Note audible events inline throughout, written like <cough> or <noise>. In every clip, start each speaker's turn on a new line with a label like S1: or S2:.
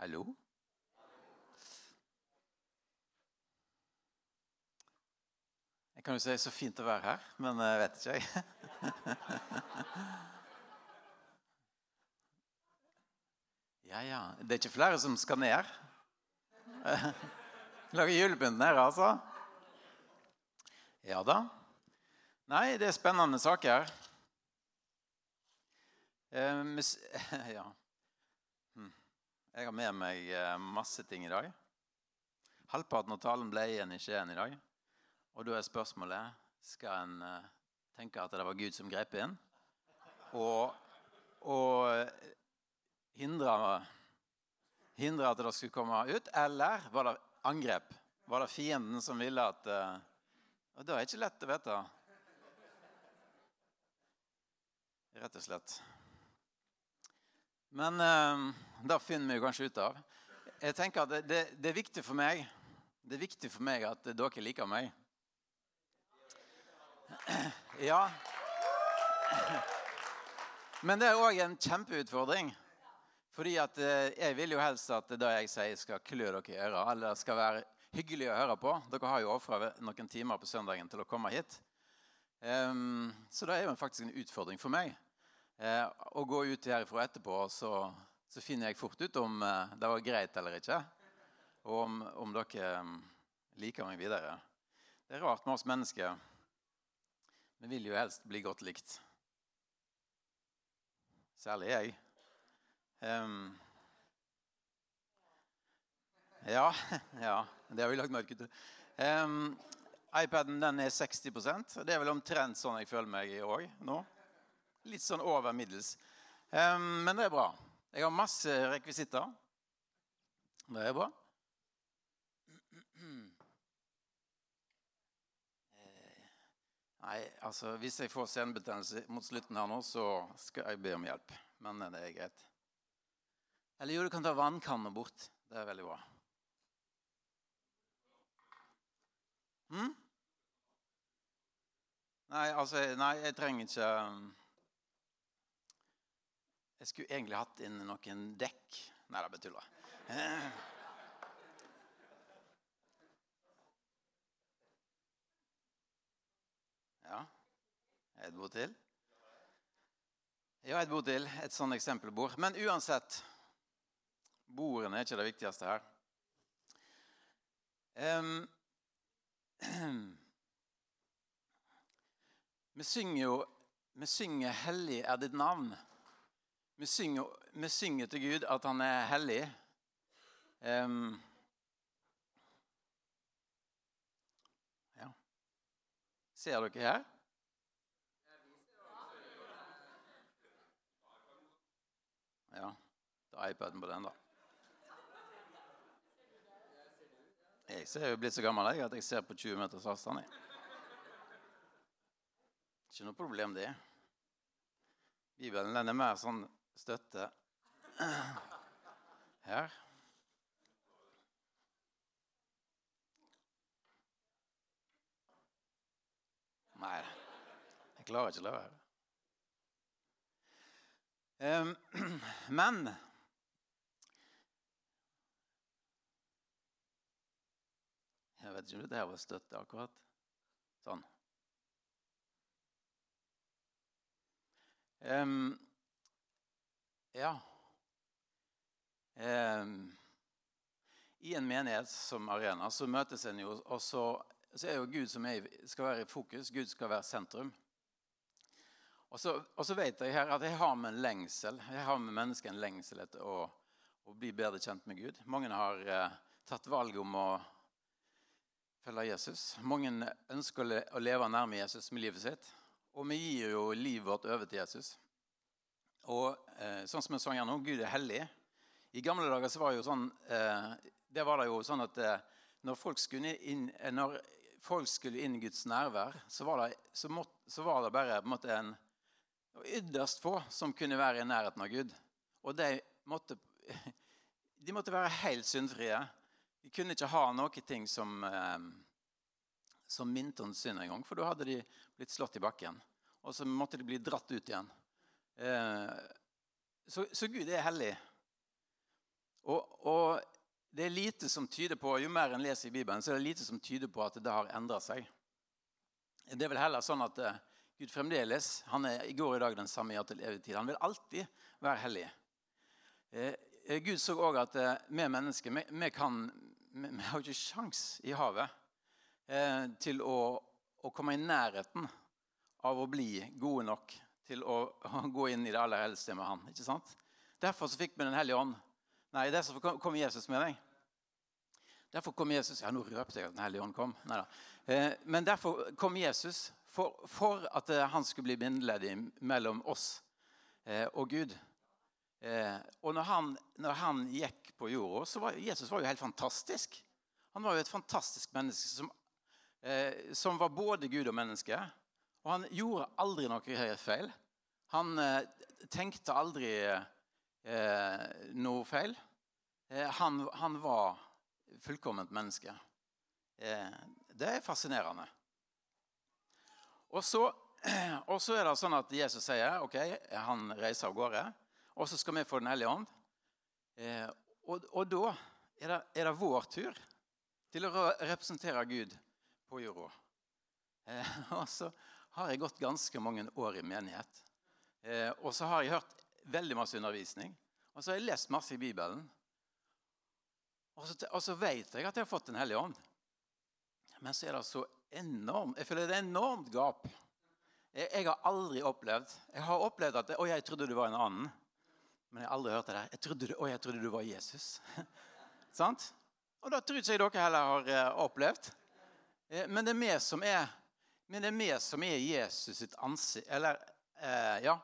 S1: Hallo? Jeg kan jo si så fint å være her, men jeg vet ikke, jeg. <laughs> Ja, ja. Det er ikke flere som skal ned? <laughs> Lager julepynt nede, altså? Ja da. Nei, det er spennende saker. Eh, <laughs> ja. Jeg har med meg eh, masse ting i dag. Halvparten av talen ble igjen i Skien i dag. Og da er spørsmålet skal en eh, tenke at det var Gud som grep inn, og, og eh, hindre, hindre at det skulle komme ut, eller var det angrep? Var det fienden som ville at Og det er ikke lett å vite. Rett og slett. Men eh, det finner vi kanskje ut av. Jeg tenker at det, det, det er viktig for meg Det er viktig for meg at dere liker meg. Ja. Men det er òg en kjempeutfordring. Fordi at eh, jeg vil jo helst at det jeg sier, skal klø dere i øret. Eller skal være hyggelig å høre på. Dere har jo ofra noen timer på søndagen til å komme hit. Ehm, så det er jo faktisk en utfordring for meg. Eh, å gå ut herifra etterpå, og så, så finner jeg fort ut om eh, det var greit eller ikke. Og om, om dere eh, liker meg videre. Det er rart med oss mennesker. Vi vil jo helst bli godt likt. Særlig jeg. Um, ja, <laughs> ja, det har vi lagt merke til. Um, iPaden den er 60 og Det er vel omtrent sånn jeg føler meg òg nå. Litt sånn over middels. Um, men det er bra. Jeg har masse rekvisitter. Det er bra. Eh, Nei, altså Hvis jeg får senebetennelse mot slutten her nå, så skal jeg be om hjelp. Men det er greit. Eller jo, du kan ta vannkanna bort. Det er veldig bra. Hm? Nei, altså Nei, jeg trenger ikke um, Jeg skulle egentlig hatt inn noen dekk. Nei, det bare tuller. Ja. Et bord til? Ja, et bord til. Et sånn eksempelbord. Men uansett Bordene er ikke det viktigste her. Um, <clears throat> vi synger jo Vi synger 'Hellig er ditt navn'. Vi synger, vi synger til Gud at han er hellig. Um, ja. Ser dere her? Ja. Ta iPaden på den, da. Jeg ser jo blitt så gammel jeg, at jeg ser på 20 meters avstand. jeg. Ikke noe problem, det. Bibelen den er mer sånn støtte her. Nei, jeg klarer ikke å la være. <clears throat> Men Jeg vet ikke om dette var støtte akkurat. Sånn. Em, ja Em, I en menighet som Arena så møtes en jo, og så, så er jo Gud som er, skal være i fokus. Gud skal være sentrum. Og så, og så vet jeg her at jeg har med en lengsel. Jeg har med mennesket en lengsel etter å, å bli bedre kjent med Gud. Mange har eh, tatt valg om å følge Jesus. Mange ønsker å leve nærme Jesus med livet sitt. Og vi gir jo livet vårt over til Jesus. Og eh, sånn som vi sang her nå, Gud er hellig. I gamle dager så var det jo sånn eh, Det var det jo sånn at eh, når folk inn, eh, når folk skulle inn i Guds nærvær, så var det, så måtte, så var det bare en måte en ytterst få som kunne være i nærheten av Gud. Og de måtte, <laughs> de måtte være helt syndfrie. De kunne ikke ha noen ting som, eh, som minte om synd engang, for da hadde de blitt slått i bakken. Og så måtte de bli dratt ut igjen. Eh, så, så Gud er hellig. Og, og, det er lite som tyder på, Jo mer en leser i Bibelen, så er det lite som tyder på at det har endra seg. Det er vel heller sånn at uh, Gud fremdeles han er i går i dag den samme ja til evig tid. Han vil alltid være hellig. Uh, Gud så òg at vi mennesker vi, kan, vi har ikke sjans i havet til å, å, komme i nærheten av å bli gode nok til å, <laughs> gå inn i det aller eldste med Han. ikke sant? Derfor så fikk vi Den hellige ånd Nei, derfor kom Jesus med deg. Derfor kom Jesus Ja, nå røpte jeg at Den hellige ånd kom. Neida. Eh, men derfor kom Jesus for, for at eh, han skulle bli bindeledd mellom oss eh, og Gud. Og når han, når han, gikk på jorda, så var Jesus var jo helt fantastisk. Han var jo et fantastisk menneske som, som var både Gud og menneske. Og han gjorde aldri noe feil. Han tenkte aldri eh, noe feil. Eh, han, han, var fullkomment menneske. Eh, det er fascinerende. Og så, <clears throat> og så, er det sånn at Jesus sier ok, han reiser av gårde. Og så skal vi få Den hellige ånd. Eh, og, og, da er det, er det, vår tur til å representere Gud på jorda. Eh, <laughs> og så har jeg gått ganske mange år i menighet. Eh, og så har jeg hørt veldig masse undervisning. Og så har jeg lest masse i Bibelen. Og så, og så vet jeg at jeg har fått Den hellige ånd. Men så er det så enormt Jeg føler det er enormt gap. Jeg, jeg, har aldri opplevd Jeg har opplevd at Å, jeg trodde du var en annen. Men jeg har aldri hørt det der. Jeg trodde, å, jeg trodde du var Jesus. <laughs> Sant? Og da tror ikke jeg dere heller har uh, opplevd. Eh, men det er vi som er men det er vi som er Jesus sitt ansikt Eller uh, ja,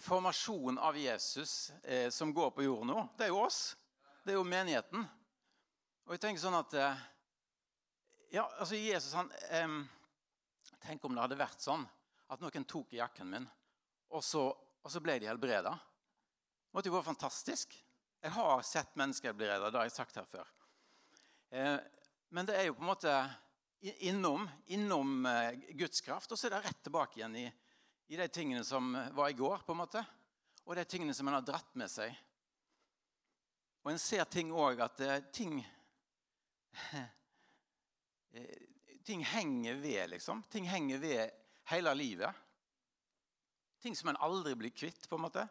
S1: formasjonen av Jesus eh, som går på jorden nå, det er jo oss. Det er jo menigheten. Og jeg tenker sånn at eh, Ja, altså Jesus han eh, Tenk om det hadde vært sånn at noen tok i jakken min, og så, og så ble de helbreda. Det måtte jo være fantastisk. Jeg har sett mennesker bli redda. Det har jeg sagt her før. Eh, men det er jo på en måte innom, innom eh, Guds kraft, og så er det rett tilbake igjen i i de tingene som var i går, på en måte, og de tingene som en har dratt med seg. Og en ser ting òg at eh, ting <laughs> eh, Ting henger ved, liksom. Ting henger ved hele livet. Ting som en aldri blir kvitt, på en måte.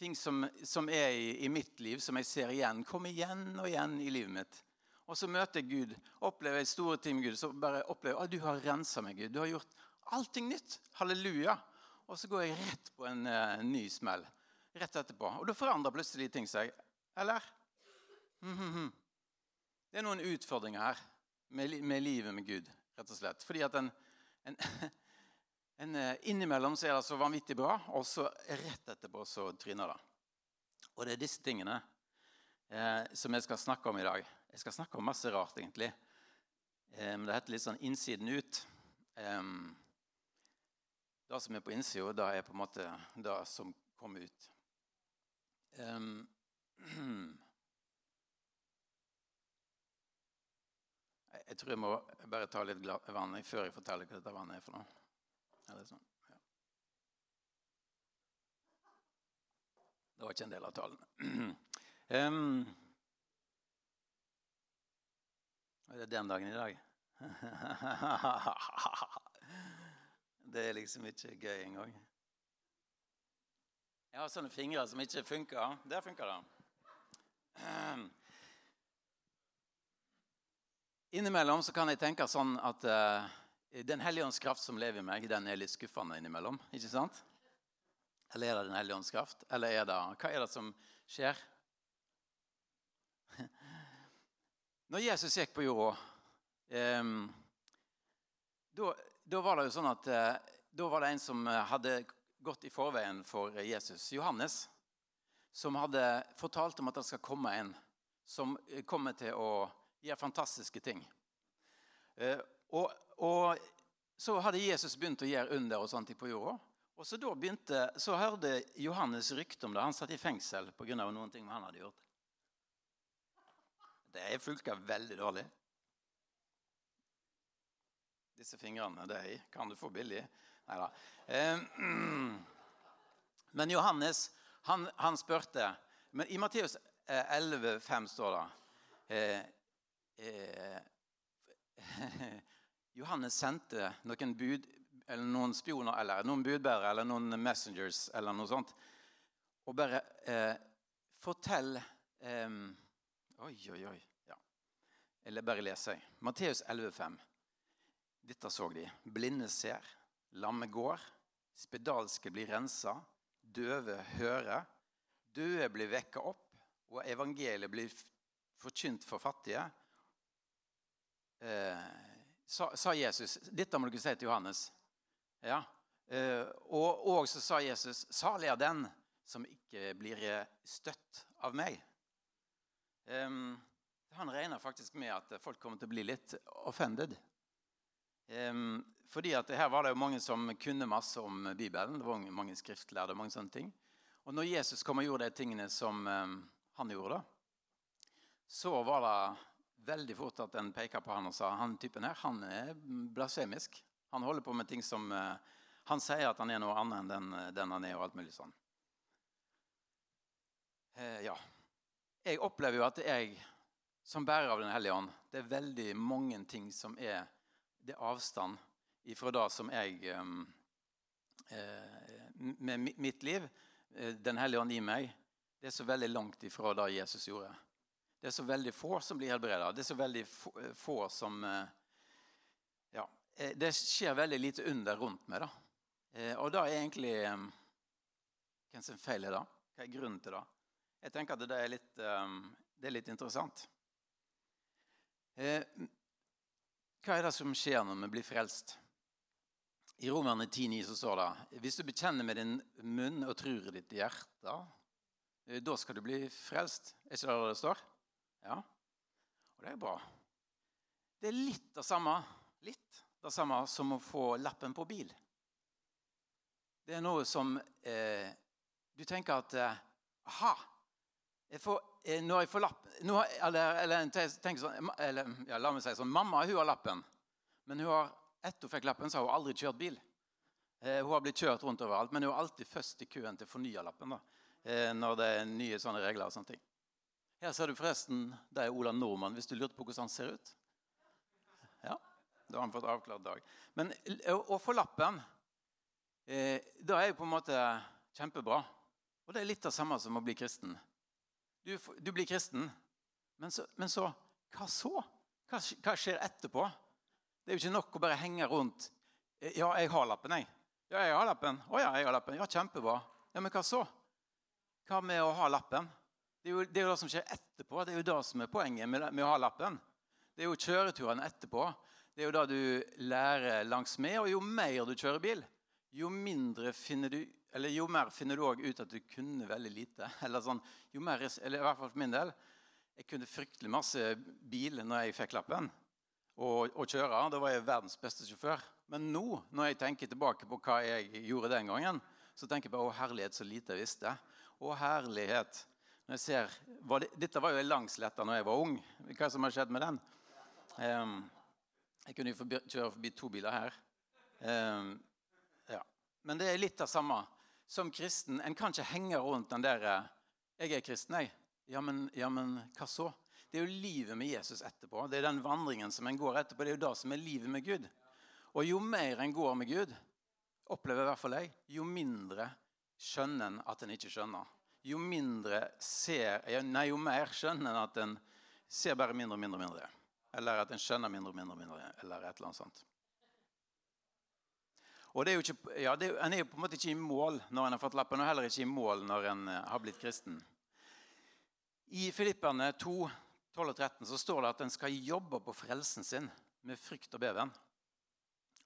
S1: Ting som, som er i, i, mitt liv, som jeg ser igjen. Kom igjen og igjen i livet mitt. Og så møter jeg Gud, opplever jeg store ting med Gud. Så bare opplever jeg du har rensa meg, Gud. Du har gjort allting nytt. Halleluja og så går jeg rett på en uh, ny smell rett etterpå. Og da forandrer plutselig ting seg. Eller? Mm -hmm. Det er noen utfordringer her med, med, livet med Gud, rett og slett. Fordi at en, en, <laughs> en uh, innimellom så er det så vanvittig bra, og så rett etterpå så tryner det. Og det er disse tingene eh, som jeg skal snakke om i dag. Jeg skal snakke om masse rart, egentlig. Men det heter litt sånn 'innsiden ut'. Um, det som er på innsida, det er på en måte det som kommer ut. Um, <clears throat> jeg tror jeg må bare ta litt vann før jeg forteller hva dette vannet er for noe. Eller sånn. Ja. Det var ikke en del av talen. <clears throat> um, er den dagen i dag? <laughs> Det er liksom ikke gøy engang. Jeg har sånne fingre som ikke funker. Der funker det. Innimellom så kan jeg tenke sånn at uh, Den hellige ånds kraft som lever i meg, den er litt skuffende innimellom. ikke sant? Eller er det Den hellige ånds kraft? Eller er det, hva er det som skjer? Når Jesus gikk på jorda um, da da var det jo sånn at eh, da var det en som eh, hadde gått i forveien for Jesus, Johannes, som hadde fortalt om at det skal komme en som eh, kommer til å gjøre fantastiske ting. Og, og så hadde Jesus begynt å gjøre under og sånt på jorda. Og så da begynte, så hørte Johannes rykte om det. Han satt i fengsel pga. noen ting han hadde gjort. Det funka veldig dårlig. Disse fingrene de kan du få billig. Nei da. Eh, <clears throat> men Johannes han, han spurte men I Matteus eh, 11,5 står det eh, <laughs> Johannes sendte noen bud, eller noen spioner eller noen budbærere eller noen messengers eller noe sånt. Og bare eh, fortell Oi, oi, oi. Ja. Eller bare leser jeg. Matteus 11,5. Dette så de. Blinde ser, lamme går, spedalske blir rensa, døve hører, døde blir vekka opp, og evangeliet blir forkynt for fattige. Eh, sa, sa, Jesus Dette må dere si til Johannes. Ja. Eh, og, og så sa Jesus Salig er den som ikke blir støtt av meg. Eh, han regner faktisk med at folk kommer til å bli litt offended. Fordi at her var det jo mange som kunne masse om Bibelen. Det var mange skriftlærde og mange sånne ting. Og når Jesus kom og gjorde de tingene som han gjorde, så var det veldig fort at en peka på han og sa han typen her, han er blasfemisk. Han holder på med ting som uh, Han sier at han er noe annet enn den, den han er, og alt mulig sånn. Uh, ja. Jeg opplever jo at jeg, som bærer av Den hellige ånd, det er veldig mange ting som er Det er avstand ifra det som jeg um, uh, Med mitt liv, Den hellige ånd i meg, det er så veldig langt ifra det Jesus gjorde. Det er så veldig få som blir helbreda. Det er så veldig få som Ja. Det skjer veldig lite under rundt meg. da. Og da er egentlig Hvem sin feil er det? Hva er grunnen til det? Jeg tenker at det er litt, det er litt interessant. Hva er det som skjer når vi blir frelst? I Romerne 10,9 så står det hvis du bekjenner med din munn og tror i ditt hjerte, da skal du bli frelst. Er ikke det det står? Ja, og det er bra. Det er litt det samme, litt det samme som å få lappen på bil. Det er noe som eh, Du tenker at eh, Aha! Jeg får, eh, når jeg får lapp nå, eller, eller, tenk sånn, eller, ja, La meg si sånn Mamma hun har lappen, men hun har, etter hun fikk lappen, så har hun aldri kjørt bil. Eh, hun har blitt kjørt rundt overalt, men hun er alltid først i køen til å fornye lappen. da, eh, når det er nye sånne regler og sånne ting. Her ser du forresten er Ola Nordmann, hvis du lurte på hvordan han ser ut. Ja, Da har han fått avklart dag. Men å få lappen, eh, det er jo på en måte kjempebra. Og det er litt det samme som å bli kristen. Du, du blir kristen, men så, men så, Hva så? Hva, hva, skjer etterpå? Det er jo ikke nok å bare henge rundt. Eh, ja, jeg har lappen, jeg. Ja, jeg har lappen. Å ja, jeg har lappen. Ja, kjempebra. Ja, Men hva så? Hva med å ha lappen? Det er, jo, det er jo det som skjer etterpå. Det er jo det som er poenget med, med å ha lappen. Det er jo kjøreturene etterpå. Det er jo det du lærer langs med. Og jo mer du kjører bil, jo, mindre finner du, jo mer finner du òg ut at du kunne veldig lite. <laughs> Eller sånn, jo mer, eller i hvert fall for min del. Jeg kunne fryktelig masse bil når jeg fikk lappen. Og, og kjøre. Da var jeg verdens beste sjåfør. Men nå, når jeg tenker tilbake på hva jeg gjorde den gangen, så tenker jeg på å herlighet, så lite jeg visste. Å herlighet når jeg ser, var det, Dette var jo ei langsletta når jeg var ung. Hva som har skjedd med den? Um, jeg kunne jo forbi, kjøre forbi to biler her. Um, ja. Men det er litt av samme. Som kristen en kan ikke henge rundt den der eh, 'Jeg er kristen, jeg.' Ja men, ja, men hva så? Det er jo livet med Jesus etterpå. Det er den vandringen som en går etterpå. Det er jo det som er livet med Gud. Og jo mer en går med Gud, opplever i hvert fall jeg, jo mindre skjønner en at en ikke skjønner jo mindre ser Nei, jo mer skjønner en at en ser bare mindre og mindre. og mindre. Eller at en skjønner mindre og mindre, mindre, eller et eller annet sånt. Og er ikke, ja, er, En er jo på en måte ikke i mål når en har fått lappen, og heller ikke i mål når en eh, har blitt kristen. I Filipperne 2, 12 og 13 så står det at en skal jobbe på frelsen sin med frykt og beven.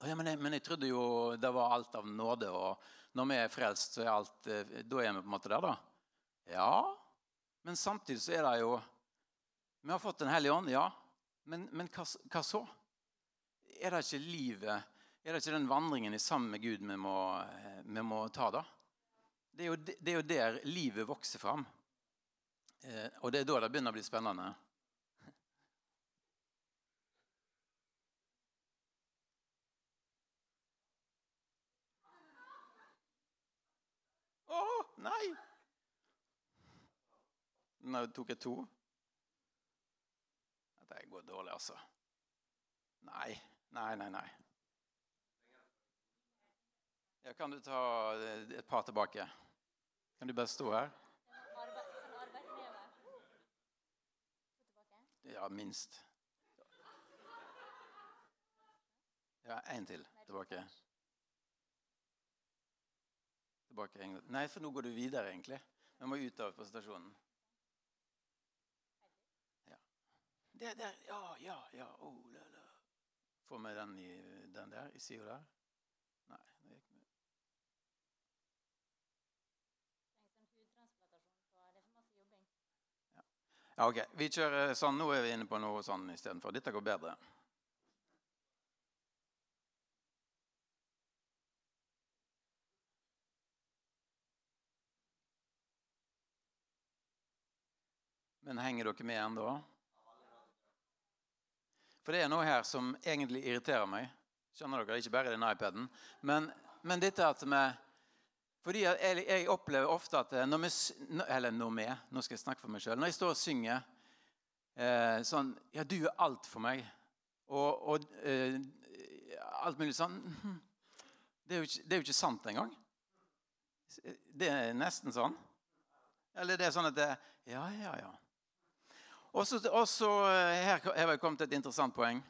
S1: Ja, men, jeg, men, jeg, trodde jo det var alt av nåde, og når vi er frelst, så er alt, eh, da er vi på en måte der, da. Ja, men samtidig så er det jo Vi har fått Den hellige ånd, ja. Men, men hva, hva, så? Er det ikke livet Er det ikke den vandringen i sammen med Gud vi må, vi må ta, da? Det er, jo, det er, jo, der livet vokser fram. Eh, og det er da det begynner å bli spennende. Å, nei! Nå tok jeg to. Dette går dårlig, altså. Nei, nei, nei. nei. Ja, kan du ta eh, et par tilbake? Kan du bare stå her? Ja, minst. Ja, én til tilbake. Tilbake. Nei, for nå går du videre, egentlig. Vi må ut av presentasjonen. Ja. Det der. Ja, ja, ja. Oh, la, la. Får vi den, den der, i sida der. Nei, det gikk Ja, ok. Vi kjører sånn. Nå er vi inne på noe sånn istedenfor. Dette går bedre. Men henger dere med ennå? For det er noe her som egentlig irriterer meg. Skjønner dere? Ikke bare den iPaden. Men, men dette at vi fordi jeg, jeg, opplever ofte at når vi Eller når vi Nå skal jeg snakke for meg sjøl. Når jeg står og synger eh, sånn Ja, du er alt for meg. Og, og eh, alt mulig sånn det er, ikke, det er, jo ikke, sant engang. Det er nesten sånn. Eller det er sånn at det Ja, ja, ja. Og så eh, her har jeg kommet til et interessant poeng.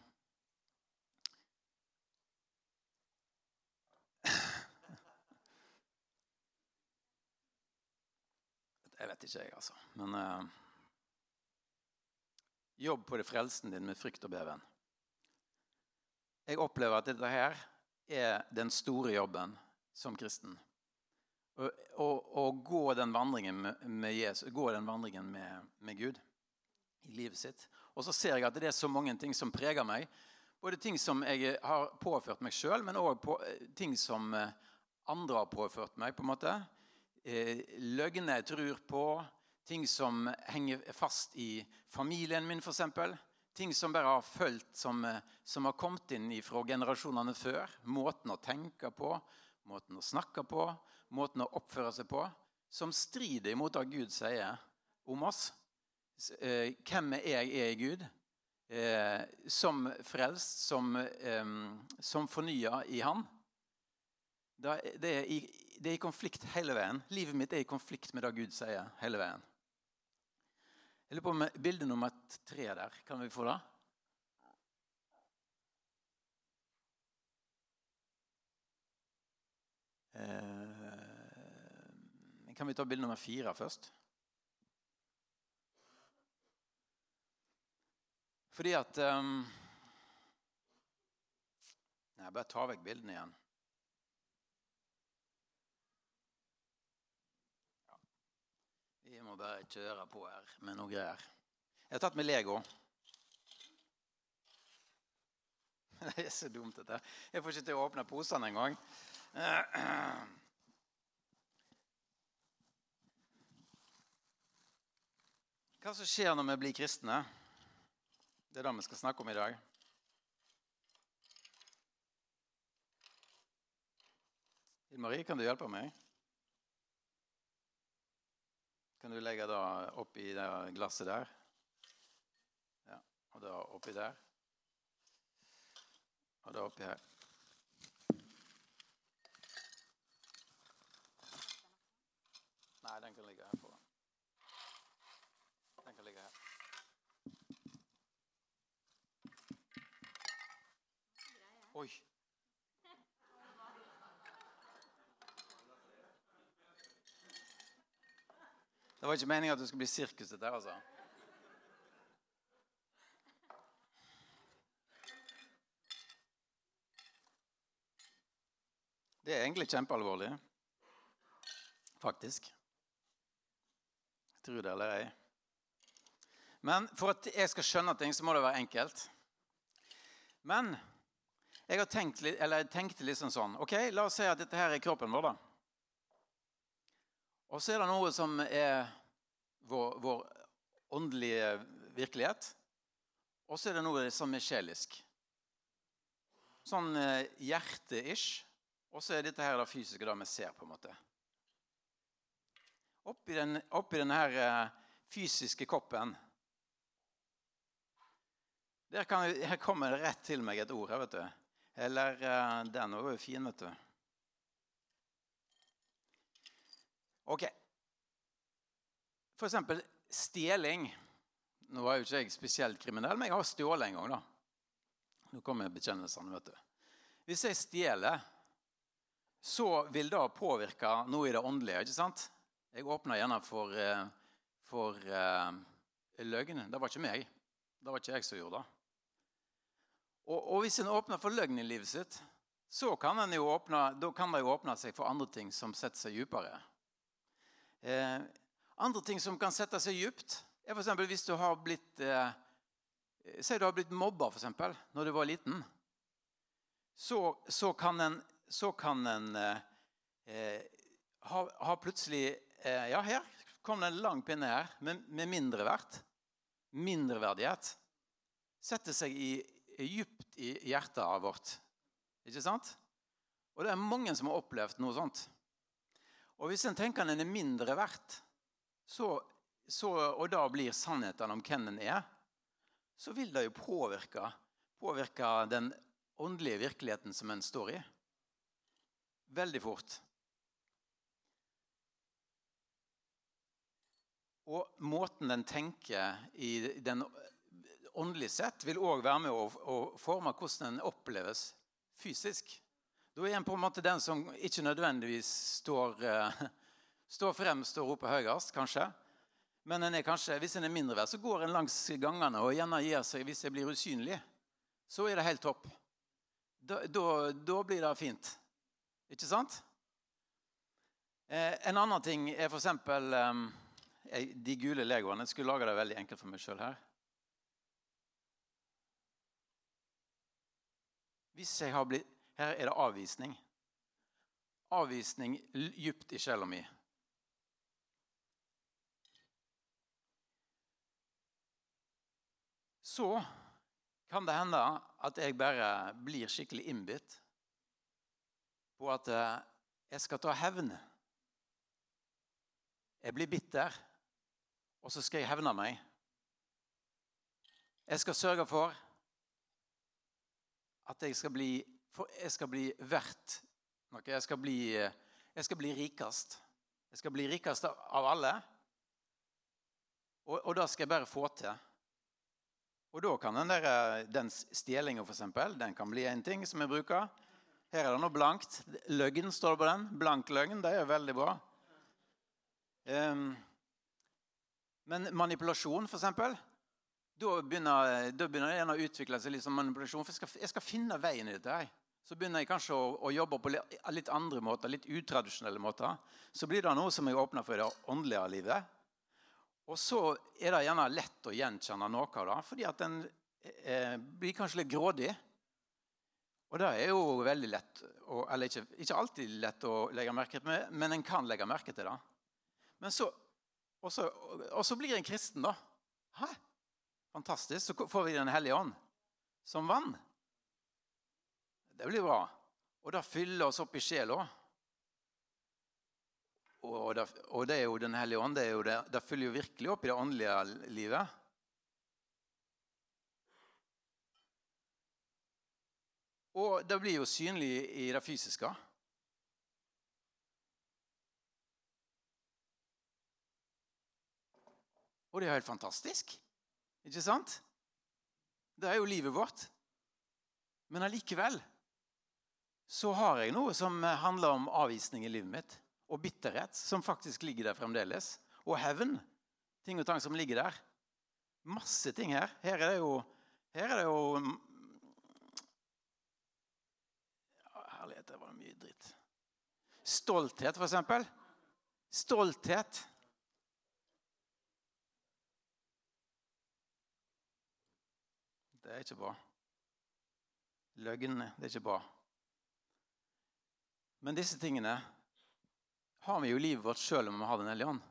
S1: Jeg vet ikke, jeg, altså. Men uh, jobb på det frelsen din med frykt og beven. Jeg opplever at dette her er den store jobben som kristen. Å gå den vandringen med, med Jesus, gå den vandringen med, med Gud i livet sitt. Og så ser jeg at det er så mange ting som preger meg. Både ting som jeg har påført meg sjøl, men òg på, ting som eh, andre har påført meg. på en måte. Eh, løgner jeg tror på. Ting som henger fast i familien min, f.eks. Ting som bare har fulgt, som, som, har kommet inn fra generasjonene før. Måten å tenke på, måten å snakke på, måten å oppføre seg på. Som strider imot det Gud sier om oss. Eh, hvem jeg er i Gud. Eh, som frelst, som, som fornya i Han. Det er det er i konflikt hele veien. Livet mitt er i konflikt med det Gud sier hele veien. Jeg lurer på om bilde nummer tre der. Kan vi få det? Eh, kan vi ta bilde nummer fire først? Fordi at um, Jeg bare tar vekk bildene igjen. Vi må bare kjøre på her med noe greier. Jeg har tatt med Lego. <laughs> Det er så dumt, dette. Jeg får ikke til å åpne posene engang. <clears throat> Hva som skjer når vi blir kristne? Det er det vi skal snakke om i dag. Inn Marie, kan du hjelpe meg? Kan du legge det oppi det glasset der? Ja, og da oppi der. Og da oppi her. Nei, den kan ligge her foran. Den kan ligge her. Oi. Det var ikke meningen at du skulle bli sirkus, dette her, altså. Det er egentlig kjempealvorlig. Faktisk. Tro det eller ei. Men for at jeg skal skjønne ting, så må det være enkelt. Men jeg har tenkt, eller jeg tenkte liksom sånn Ok, la oss si at dette her er kroppen vår, da. Og så er det noe som er vår, vår åndelige virkelighet. Og så er det noe som er sjelisk. Sånn eh, hjerte-ish. Og så er dette her det fysiske, det vi ser, på en måte. Oppi, den, oppi denne her, eh, fysiske koppen Der kan, her kommer det rett til meg et ord. vet du. Eller uh, Den var jo fin, vet du. Ok. For eksempel stjeling. Nå var jo ikke jeg spesielt kriminell, men jeg har stjålet en gang. da. Nå kommer bekjennelsene. vet du. Hvis jeg stjeler, så vil det påvirke noe i det åndelige. ikke sant? Jeg åpner gjerne for, eh, for uh, løgn. Det var ikke meg. Det var ikke jeg som gjorde det. Og, og hvis en åpner for løgn i livet sitt, så kan, det jo åpne seg for andre ting som setter seg dypere. Eh, andre ting som kan sette seg dypt, er f.eks. hvis du har blitt eh, Si du har blitt mobba for eksempel, når du var liten. Så, så kan en, så kan en eh, eh ha, ha, plutselig eh, Ja, her kom det en lang pinne her med, med mindreverd. Mindreverdighet. Sette seg i, dypt i hjertet vårt. Ikke sant? Og det er mange som har opplevd noe sånt. Og hvis en tenker en er mindre verdt, så, så, og da blir sannheten om hvem en er, så vil det jo påvirke, påvirke den åndelige virkeligheten som en står i. Veldig fort. Og måten en tenker i den åndelig sett vil òg være med å, å, forme hvordan den oppleves fysisk. Da er en på en måte den som ikke nødvendigvis står, uh, står fremst og roper høyest, kanskje. Men en kanskje, hvis en er mindre verd, så går en langs gangene og gjerne gir seg hvis en blir usynlig. Så er det helt topp. Da, da, da blir det fint. Ikke sant? Eh, en annen ting er f.eks. Um, eh, de gule legoene. Jeg skulle lage det veldig enkelt for meg sjøl her. Hvis jeg har blitt Her er det avvisning. Avvisning djupt i sjela mi. Så kan det hende at jeg bare blir skikkelig innbitt på at eh, jeg skal ta hevn. Jeg blir bitter, og så skal jeg hevne meg. Jeg skal sørge for at jeg skal bli, jeg skal bli verdt noe. Jeg skal bli, jeg skal bli rikest. Jeg skal bli rikest av alle. Og, og det skal jeg bare få til. Og da kan den, der, den stjelinga, f.eks., den kan bli en ting som jeg bruker. Her er det noe blankt. Løgn står det på den. Blank løgn. Det er veldig bra. Um, men manipulasjon, f.eks. Da begynner, da begynner det å utvikle seg litt som manipulasjon. For jeg skal, jeg skal finne veien i dette. Så begynner jeg kanskje å, å jobbe på litt, andre måter, litt utradisjonelle måter. Så blir det noe som jeg åpner for i det åndelige livet. Og så er det gjerne lett å gjenkjenne noe av det, fordi at en eh, blir kanskje litt grådig. Og det er jo veldig lett, eller ikke, ikke, alltid lett å legge merke til, men en kan legge merke til det. Men så, og så, og så blir en kristen, da. Hæ? Fantastisk. Så får vi Den hellige ånd som vann. Det blir bra. Og det fyller oss opp i sjela. Og, det, og det er jo Den hellige ånd. Det, det, det fyller jo virkelig opp i det åndelige livet. Og det blir jo synlig i det fysiske. Og det er helt fantastisk. Ikke sant? Det er jo livet vårt. Men allikevel så har jeg noe som handler om avvisning i livet mitt. Og bitterhet, som faktisk ligger der fremdeles. Og hevn. Ting og tang som ligger der. Masse ting her. Her er det jo, her er det jo Herlighet, det var mye dritt. Stolthet, for eksempel. Stolthet. Det er ikke bra. Løgn, det er ikke bra. Men disse tingene har vi jo i livet vårt sjøl om vi har Den hellige ånd.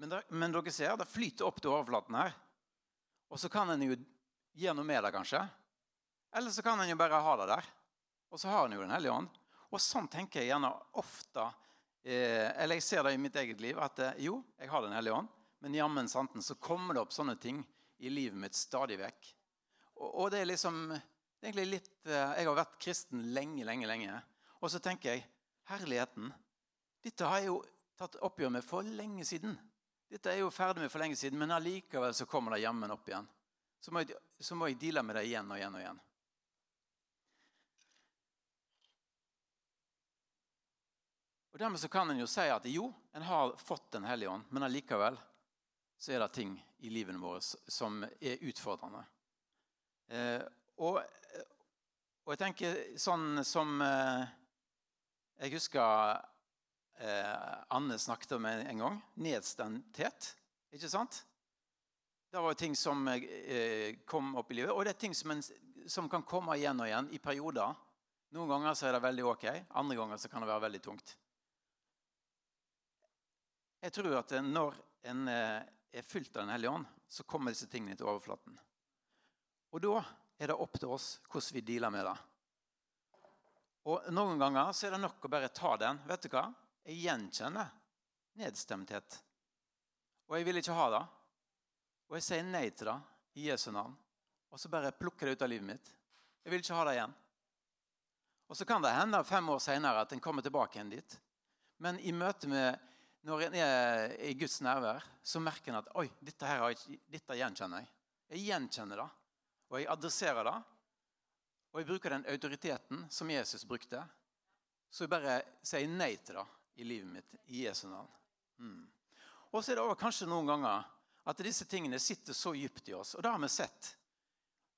S1: Men, men, dere ser, det flyter opp til overflaten her. Og så kan en jo gjøre noe med det, kanskje. Eller så kan en jo bare ha det der. Og så har en jo Den hellige ånd. Og sånn tenker jeg gjerne ofte eh, Eller jeg ser det i mitt eget liv at eh, jo, jeg har Den hellige ånd, men jammen santen så kommer det opp sånne ting i livet mitt stadig vekk. Og, og det er liksom det er egentlig litt, eh, Jeg har vært kristen lenge, lenge, lenge. Og så tenker jeg herligheten. Dette har jeg jo tatt oppgjør med for lenge siden. Dette er jo ferdig med for lenge siden, men allikevel så kommer det jammen opp igjen. Så må, jeg, så må jeg deale med det igjen og igjen og igjen. Og Dermed så kan en jo si at jo, en har fått Den hellige ånd, men allikevel så er det ting i livene våre som er utfordrende. Eh, og, og, jeg tenker sånn som eh, Jeg husker eh, Anne snakket om en gang. Nedstemthet. Ikke sant? Det var ting som eh, kom opp i livet. Og det er ting som, en, som, kan komme igjen og igjen i perioder. Noen ganger så er det veldig ok, andre ganger så kan det være veldig tungt. Jeg tror at når en eh, er fylt av Den hellige ånd, så kommer disse tingene til overflaten. Og da er det opp til oss hvordan vi dealer med det. Og Noen ganger så er det nok å bare ta den. Vet du hva? Jeg gjenkjenner nedstemthet. Og jeg vil ikke ha det. Og jeg sier nei til det i Jesu navn. Og så bare plukker jeg det ut av livet mitt. Jeg vil ikke ha det igjen. Og så kan det hende fem år senere at en kommer tilbake igjen dit. Men i møte med når en er i Guds nærvær, så merker en at oi, dette, her, dette gjenkjenner jeg. Jeg gjenkjenner det, og jeg adresserer det. Og jeg bruker den autoriteten som Jesus brukte. Så jeg bare sier nei til det i livet mitt i Jesu navn. Mm. Og så er det også kanskje noen ganger at disse tingene sitter så dypt i oss. Og det har vi sett.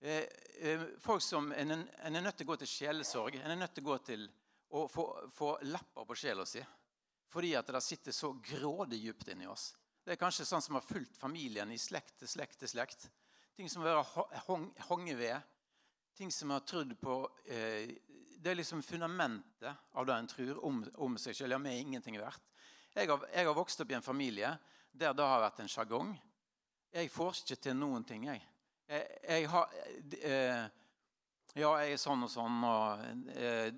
S1: Eh, eh, folk som, en, er nødt til å gå til sjelesorg. En er nødt til å gå til å få, få lapper på sjela si. Fordi at det sitter så grådig dypt inni oss. Det er kanskje sånn som har fulgt familien i slekt til slekt til slekt. Ting som har vært honget ved. Ting som har trodd på eh, Det er liksom fundamentet av det en tror om, om seg selv. Ja, vi er ingenting verdt. Jeg har, jeg har, vokst opp i en familie der det har vært en sjargong. Jeg får ikke til noen ting, jeg. jeg, jeg har, eh, ja, jeg er sånn og sånn. Og, eh,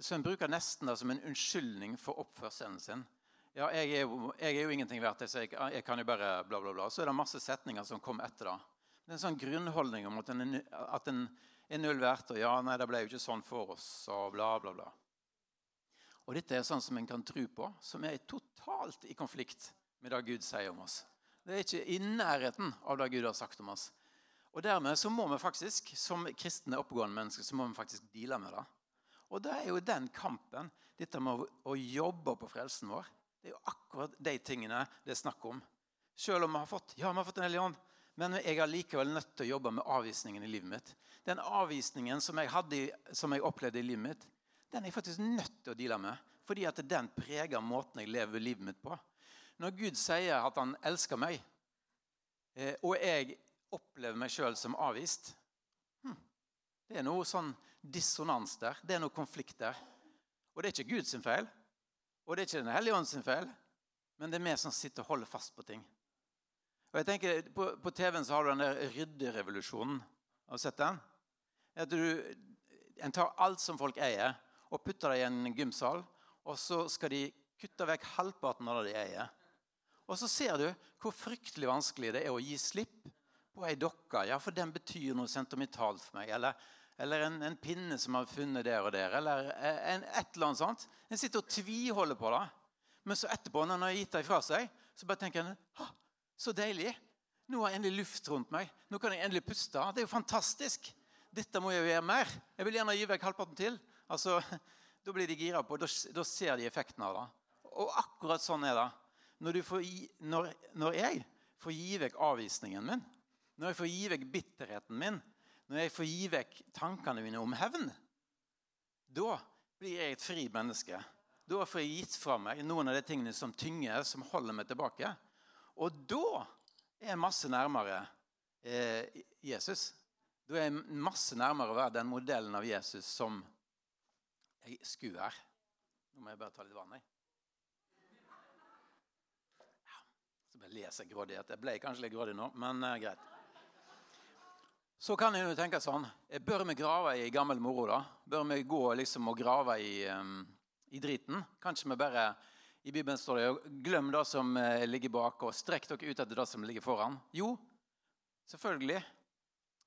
S1: så en bruker nesten det som en unnskyldning for oppførselen sin. Ja, jeg er, jo, jeg er jo ingenting verdt, så jeg, jeg, kan jo bare bla, bla, bla. Så er det masse setninger som kommer etter det. Det er en sånn grunnholdning om at en, at en er null verdt, og ja, nei, det ble jo ikke sånn for oss, og bla, bla, bla. Og dette er sånn som en kan tro på, som er totalt i konflikt med det Gud sier om oss. Det er ikke i nærheten av det Gud har sagt om oss. Og dermed så må vi faktisk, som kristne oppegående mennesker, så må vi faktisk deale med det. Og det er jo den kampen, dette med å jobbe på frelsen vår. Det er jo akkurat de tingene det er snakk om. Selv om vi har fått ja, vi har fått en hellig ånd, men jeg er likevel nødt til å jobbe med avvisningen i livet mitt. Den avvisningen som jeg, hadde, som jeg opplevde i livet mitt, den er jeg faktisk nødt til å deale med. Fordi at den preger måten jeg lever livet mitt på. Når Gud sier at han elsker meg, eh, og jeg opplever meg sjøl som avvist. Hm. Det er noe sånn dissonans der. Det er noe konflikt der. Og det er ikke Guds feil, og det er ikke Den hellige ånds feil, men det er vi som sitter og holder fast på ting. Og jeg tenker, På, på TV-en så har du den der rydderevolusjonen. Har du sett den? At du, En tar alt som folk eier, og putter det i en gymsal. Og så skal de kutte vekk halvparten av det de eier. Og så ser du hvor fryktelig vanskelig det er å gi slipp på ei dokke. Ja, for den betyr noe sentimentalt for meg. Eller, eller en, en, pinne som har funnet der og der. Eller en, et eller annet sånt. En sitter og tviholder på det. Men så etterpå, når en har gitt det fra seg, så bare tenker en så deilig. Nå har jeg endelig luft rundt meg. Nå kan jeg endelig puste. Det er jo fantastisk. Dette må jeg jo gjøre mer. Jeg vil gjerne gi vekk halvparten til. Altså, Da blir de gira på, da, da ser de effekten av det. Og akkurat sånn er det. Når, får, når, når jeg får gi vekk avvisningen min, når jeg får gi vekk bitterheten min, når jeg får gi vekk tankene mine om hevn, da blir jeg et fri menneske. Da får jeg gitt fra meg noen av de tingene som tynger, som holder meg tilbake. Og da er jeg masse nærmere eh, Jesus. Da er jeg masse nærmere å være den modellen av Jesus som jeg skulle være. Nå må jeg bare ta litt vann. Jeg. Leser jeg grådighet. Jeg ble kanskje litt grådig nå, men uh, greit. Så kan jeg jo tenke sånn Bør vi grave i gammel moro, da? Bør vi gå liksom og grave i, um, i driten? Kanskje vi bare I Bibelen står det 'glem det som eh, ligger bak, og strekk dere ut etter det som ligger foran'. Jo, selvfølgelig.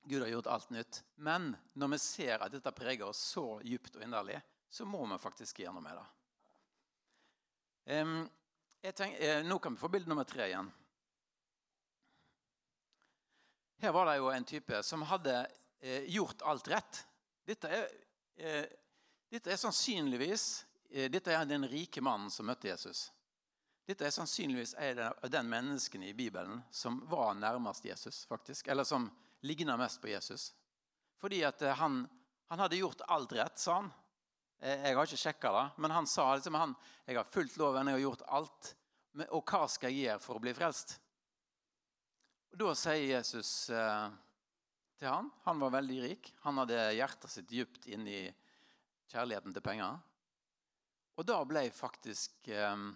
S1: Gud har gjort alt nytt. Men når vi ser at dette preger oss så djupt og inderlig, så må vi faktisk gjøre noe med det. Um, tenker, eh, nå kan vi få bilde nummer tre igjen. Her var det jo en type som hadde eh, gjort alt rett. Dette er, dette er sannsynligvis dette er den rike mannen som møtte Jesus. Dette er sannsynligvis en av den mennesken i Bibelen som var nærmest Jesus. faktisk, Eller som ligner mest på Jesus. Fordi at eh, han, han hadde gjort alt rett, sa han. Eh, jeg har ikke sjekka det, men han sa liksom han, jeg har fulgt loven, jeg har gjort alt. Og hva skal jeg gjøre for å bli frelst? Og Da sier Jesus eh, til han, Han var veldig rik. Han hadde hjertet sitt dypt inn i kjærligheten til penger. Og da ble faktisk um,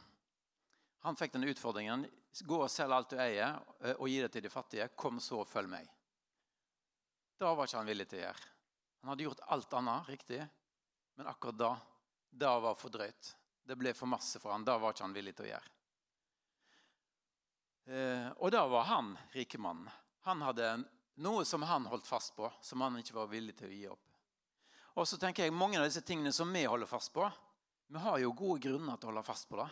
S1: Han fikk den utfordringen. Gå og selg alt du eier, eh, og gi det til de fattige. Kom så og følg meg. Da var ikke han villig til å gjøre. Han hadde gjort alt annet riktig, men akkurat da, da var for drøyt. Det ble for masse for han. Da var ikke han villig til å gjøre. Eh, og da var han rikemannen. Han hadde noe som han holdt fast på, som han ikke var villig til å gi opp. Og så tenker jeg, Mange av disse tingene som vi holder fast på, vi har jo gode grunner til å holde fast på det.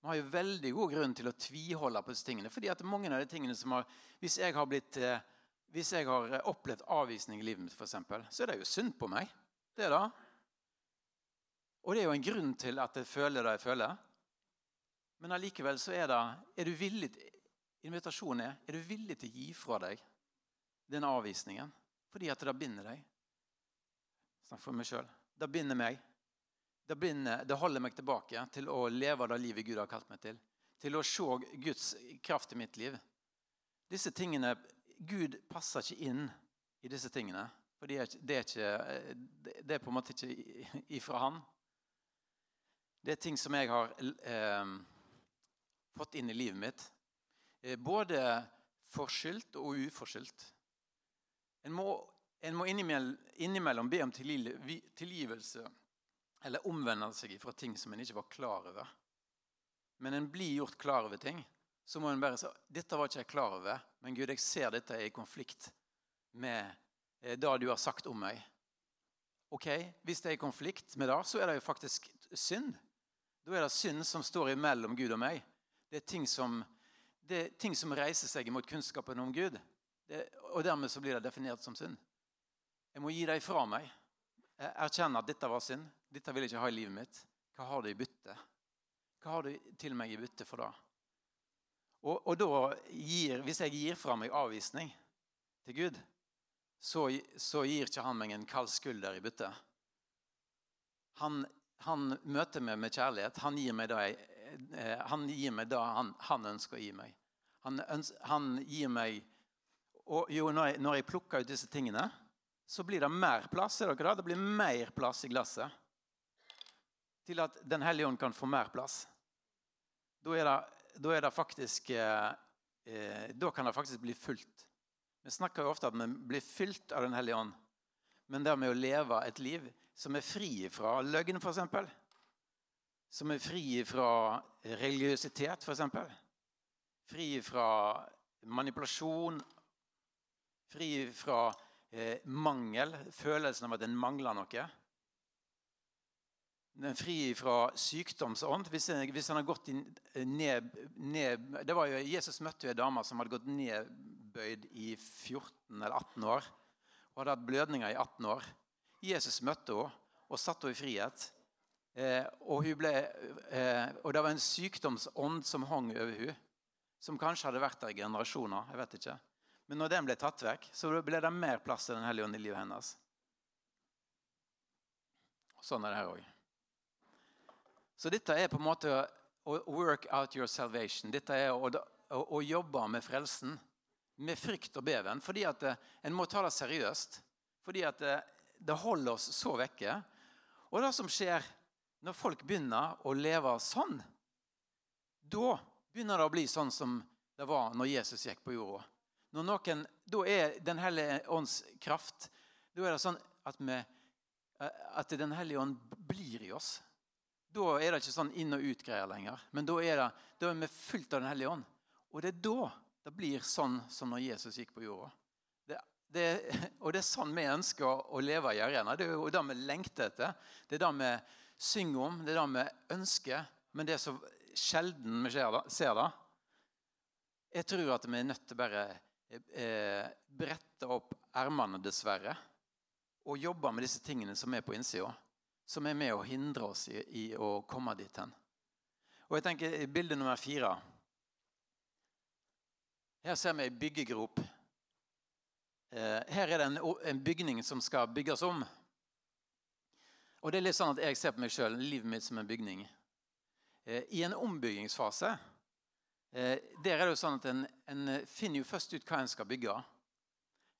S1: Vi har jo veldig god grunn til å tviholde på disse tingene. fordi at mange av de tingene som har, Hvis jeg har, blitt, eh, hvis jeg har opplevd avvisning i livet mitt, eksempel, så er det jo synd på meg. Det er det. Og det er jo en grunn til at jeg føler det jeg føler. Men allikevel så er det er du villig Invitasjonen er er du villig til å gi fra deg den avvisningen. Fordi at det binder deg. Snakk for meg sjøl. Det binder meg. Det, binder, det holder meg tilbake til å leve det livet Gud har kalt meg til. Til å se Guds kraft i mitt liv. Disse tingene, Gud passer ikke inn i disse tingene. For det er, det er, ikke, det er på en måte ikke ifra Han. Det er ting som jeg har eh, fått inn i livet mitt. Eh, både forskyldt og uforskyldt. En må, må innimellom, be om tilgivelse eller omvende seg fra ting som en ikke var klar over. Men en blir gjort klar over ting. Så må en bare si dette var ikke jeg klar over, men Gud, jeg ser dette er i konflikt med eh, det du har sagt om meg. Ok, Hvis det er i konflikt med det, så er det jo faktisk synd. Da er det synd som står imellom Gud og meg. Det er ting som er ting som reiser seg mot kunnskapen om Gud. Det, og dermed så blir det definert som synd. Jeg må gi det ifra meg. Jeg erkjenner at dette var synd. Dette vil jeg ikke ha i livet mitt. Hva har du i bytte? Hva har du til meg i bytte for det? Og, og da gir, Hvis jeg gir fra meg avvisning til Gud, så, så gir ikke han meg en kald skulder i bytte. Han, han møter meg med kjærlighet. Han gir meg det jeg, eh, han, gir meg det han, han ønsker å gi meg. Han, han gir meg og jo, når jeg, når jeg, plukker ut disse tingene, så blir det mer plass. Ser dere? Det blir mer plass i glasset. Til at Den hellige ånd kan få mer plass. Da er det, da er det faktisk eh, eh, Da kan det faktisk bli fullt. Vi snakker jo ofte om at vi blir fylt av Den hellige ånd. Men det med å leve et liv som er fri fra løgn, f.eks. Som er fri fra religiøsitet, f.eks Fri fra manipulasjon. Fri fra eh, mangel, følelsen av at en mangler noe. Den fri fra sykdomsånd. Hvis, hvis han har gått ned, ned, det var jo, Jesus møtte jo en dame som hadde gått nedbøyd i 14 eller 18 år. Og hadde hatt blødninger i 18 år. Jesus møtte henne og satte henne i frihet. Eh, og, ble, eh, og, det var en sykdomsånd som hang over henne som kanskje hadde vært der i generasjoner. jeg vet ikke. Men når den ble tatt vekk, så ble det mer plass til Den hellige ånd i livet hennes. Sånn er det her òg. Så dette er på en måte å work out your salvation. Dette er å, å, å jobbe med frelsen med frykt og beven. Fordi at eh, en må ta det seriøst. Fordi at det, eh, det holder oss så vekke. Og det som skjer når folk begynner å leve sånn, da begynner det å bli sånn som det var når Jesus gikk på jorda. Når noen, Da er Den hellige ånds kraft Da er det sånn at, vi, at Den hellige ånd blir i oss. Da er det ikke sånn inn- og ut-greier lenger. Men da er, det, da er vi fullt av Den hellige ånd. Og det er da det blir sånn som når Jesus gikk på jorda. Det, det, og det er sånn vi ønsker å, leve i arena. Det er jo det vi lengter etter. Det er det vi synger om, det er det vi ønsker. Men det er så sjelden vi ser det. Jeg tror at vi er nødt til bare eh, brette opp ermene, dessverre, og jobbe med disse tingene som er på innsida. Som er med å hindre oss i, i å komme dit hen. Og jeg tenker Bilde nummer fire. Her ser vi ei byggegrop. Eh, her er det en, en bygning som skal bygges om. Og det er litt sånn at Jeg ser på meg sjøl, livet mitt, som en bygning. Eh, I en ombyggingsfase Eh, der er det jo sånn at En, en finner jo først ut hva en skal bygge.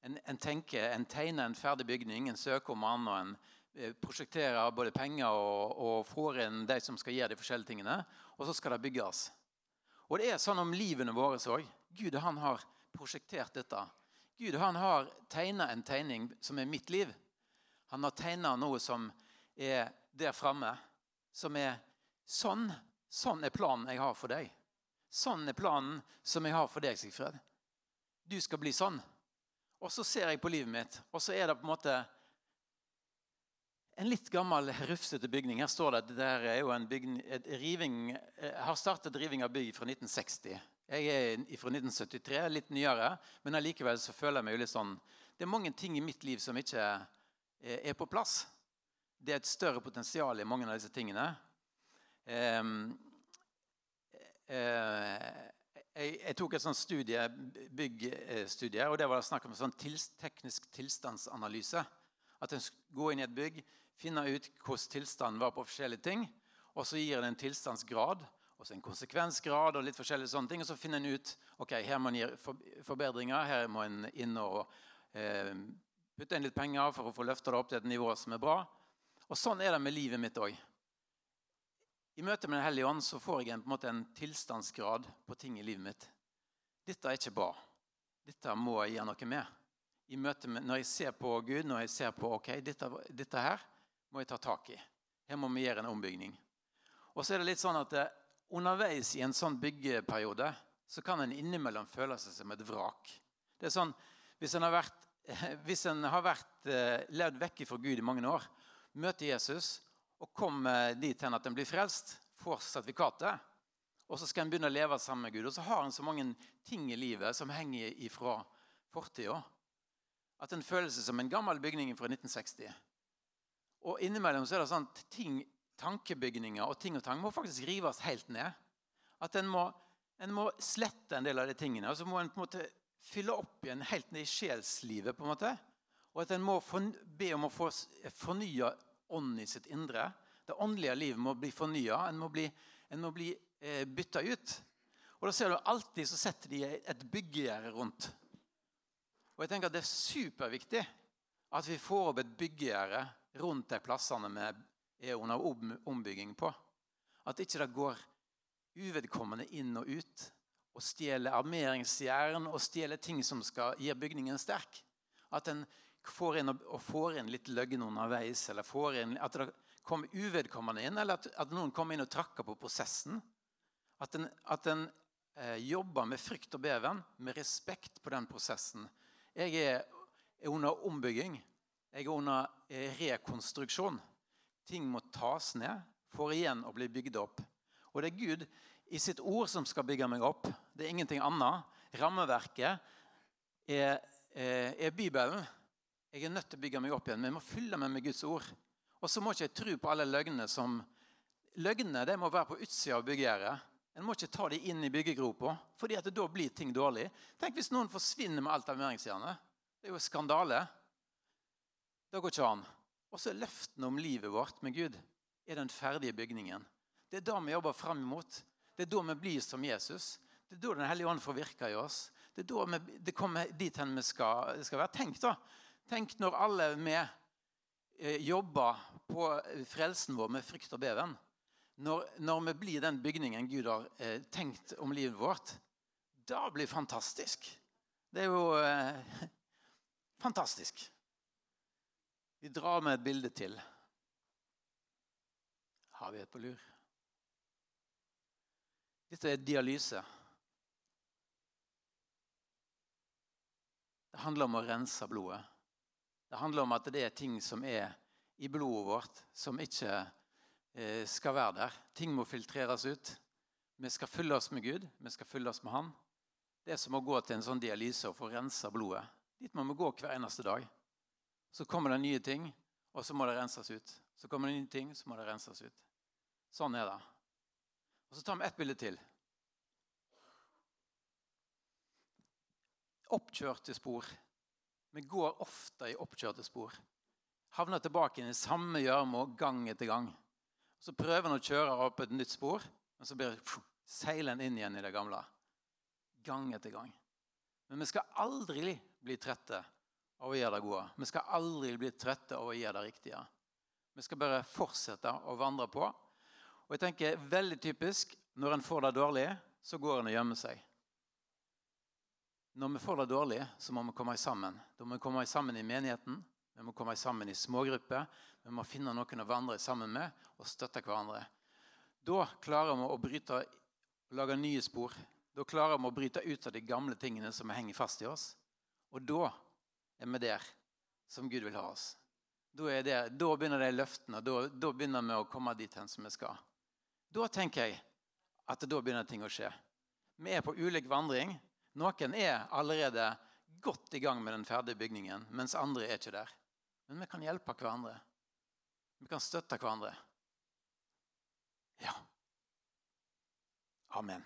S1: En, en, tenker, en tegner en ferdig bygning, en søker om annen, og en eh, prosjekterer både penger og, og, får inn de som skal gjøre de forskjellige tingene. Og så skal det bygges. Og det er sånn om livene våre òg. Gud han har prosjektert dette. Gud han har tegna en tegning som er mitt liv. Han har tegna noe som er der framme, som er sånn. Sånn er planen jeg har for deg. Sånn er planen som jeg har for deg, Sigfred. Du skal bli sånn. Og så ser jeg på livet mitt, og så er det på en måte en litt gammel, rufsete bygning. Her står det at det er jo en bygning, riving, jeg har startet riving av bygg fra 1960. Jeg er fra 1973, litt nyere, men allikevel så føler jeg meg jo litt sånn Det er mange ting i mitt liv som ikke er på plass. Det er et større potensial i mange av disse tingene. Um, Eh, jeg, jeg, tok et sånt studie, byggstudie, og det var snakk om en sånn tils, teknisk tilstandsanalyse. At en skulle gå inn i et bygg, finne ut hvordan tilstanden var på forskjellige ting. Og så gir det en tilstandsgrad og så en konsekvensgrad og litt forskjellige sånne ting. Og så finner en ut ok, her må en gi forbedringer, her må en inn og eh, putte inn litt penger for å få løfta det opp til et nivå som er bra. Og sånn er det med livet mitt òg. I møte med Den hellige ånd så får jeg en, en, en, tilstandsgrad på ting i livet mitt. Dette er ikke bra. Dette må jeg gjøre noe med. I møte med, når jeg ser på Gud, når jeg ser på ok, dette, dette her må jeg ta tak i. Her må vi gjøre en ombygning. Og så er det litt sånn at eh, Underveis i en sånn byggeperiode så kan en innimellom føle seg som et vrak. Det er sånn, Hvis en har vært, <laughs> hvis en har vært eh, levd vekk fra Gud i mange år, møter Jesus og kommer dit hen at en blir frelst, får sertifikatet, og så skal en begynne å leve sammen med Gud. Og så har en så mange ting i livet som henger ifra fortida, at en føler seg som en gammel bygning fra 1960. Og innimellom så er det sånn at ting, tankebygninger og ting og tang må faktisk rives helt ned. At en må, en må slette en del av de tingene. Og så må en på en måte fylle opp igjen helt ned i sjelslivet. på en måte. Og at en må be om å få fornya ånd i sitt indre. Det åndelige livet må bli fornya. En må bli, en bli eh, bytta ut. Og da ser du Alltid så setter de et byggegjerde rundt. Og jeg tenker at Det er superviktig at vi får opp et byggegjerde rundt de plassene vi er under ombygging på. At ikke det går uvedkommende inn og ut og stjeler armeringsjern og stjeler ting som skal gi bygningen sterk. At en får inn, og får inn litt løgn underveis, eller får inn, at det kommer uvedkommende inn, eller at, at noen kommer inn og trakker på prosessen. At en, at en eh, jobber med frykt og beven, med respekt på den prosessen. Jeg er, er under ombygging. Jeg er under eh, rekonstruksjon. Ting må tas ned for igjen å bli bygd opp. Og det er Gud i sitt ord som skal bygge meg opp. Det er ingenting annet. Rammeverket er, er, er Bibelen. Jeg er nødt til å bygge meg opp igjen, men jeg må fylle meg med Guds ord. Og så må ikke jeg tro på alle løgnene som Løgnene det må være på utsida av byggegjerdet. En må ikke ta dem inn i byggegropa, fordi at da blir ting dårlig. Tenk hvis noen forsvinner med alt armeringsjernet. Det er jo skandale. Det går ikke an. Og så er løftene om livet vårt med Gud er den ferdige bygningen. Det er da vi jobber fram imot. Det er da vi blir som Jesus. Det er da Den hellige ånd får virke i oss. Det er da vi, det kommer dit hen vi skal, skal være. Tenk da, Tenk når alle vi eh, jobber på frelsen vår med frykt og beven. Når, når vi blir den bygningen Gud har eh, tenkt om livet vårt. Da blir det fantastisk. Det er jo eh, <laughs> fantastisk. Vi drar med et bilde til. Har vi et på lur? Dette er dialyse. Det handler om å rense blodet. Det handler om at det er ting som er i blodet vårt, som ikke eh, skal være der. Ting må filtreres ut. Vi skal fylle oss med Gud, vi skal fylle oss med Han. Det er som å gå til en sånn dialyse og få rensa blodet. Dit må vi gå hver eneste dag. Så kommer det nye ting, og så må det renses ut. Så kommer det nye ting, så må det renses ut. Sånn er det. Og Så tar vi ett bilde til. Oppkjørte spor. Vi går ofte i oppkjørte spor. Havner tilbake i den samme gjørma gang etter gang. Så prøver en å kjøre opp et nytt spor, men så blir seiler en inn igjen i det gamle. Gang etter gang. Men vi skal aldri bli trette av å gjøre det gode. Vi skal aldri bli trette av å gjøre det riktige. Vi skal bare fortsette å vandre på. Og jeg tenker veldig typisk når en får det dårlig, så går en og gjemmer seg. Når vi får det dårlig, så må vi komme sammen. Da må vi komme sammen i menigheten, vi må komme sammen i smågrupper. Vi må finne noen å vandre sammen med og støtte hverandre. Da klarer vi å bryte, lage nye spor. Da klarer vi å bryte ut av de gamle tingene som henger fast i oss. Og da er vi der som Gud vil ha oss. Da, det, da begynner de løftene. Da, da begynner vi å komme dit hen som vi skal. Da tenker jeg at da begynner ting å skje. Vi er på ulik vandring. Noen er allerede godt i gang med den ferdige bygningen, mens andre er ikke der. Men vi kan hjelpe hverandre. Vi kan støtte hverandre. Ja. Amen.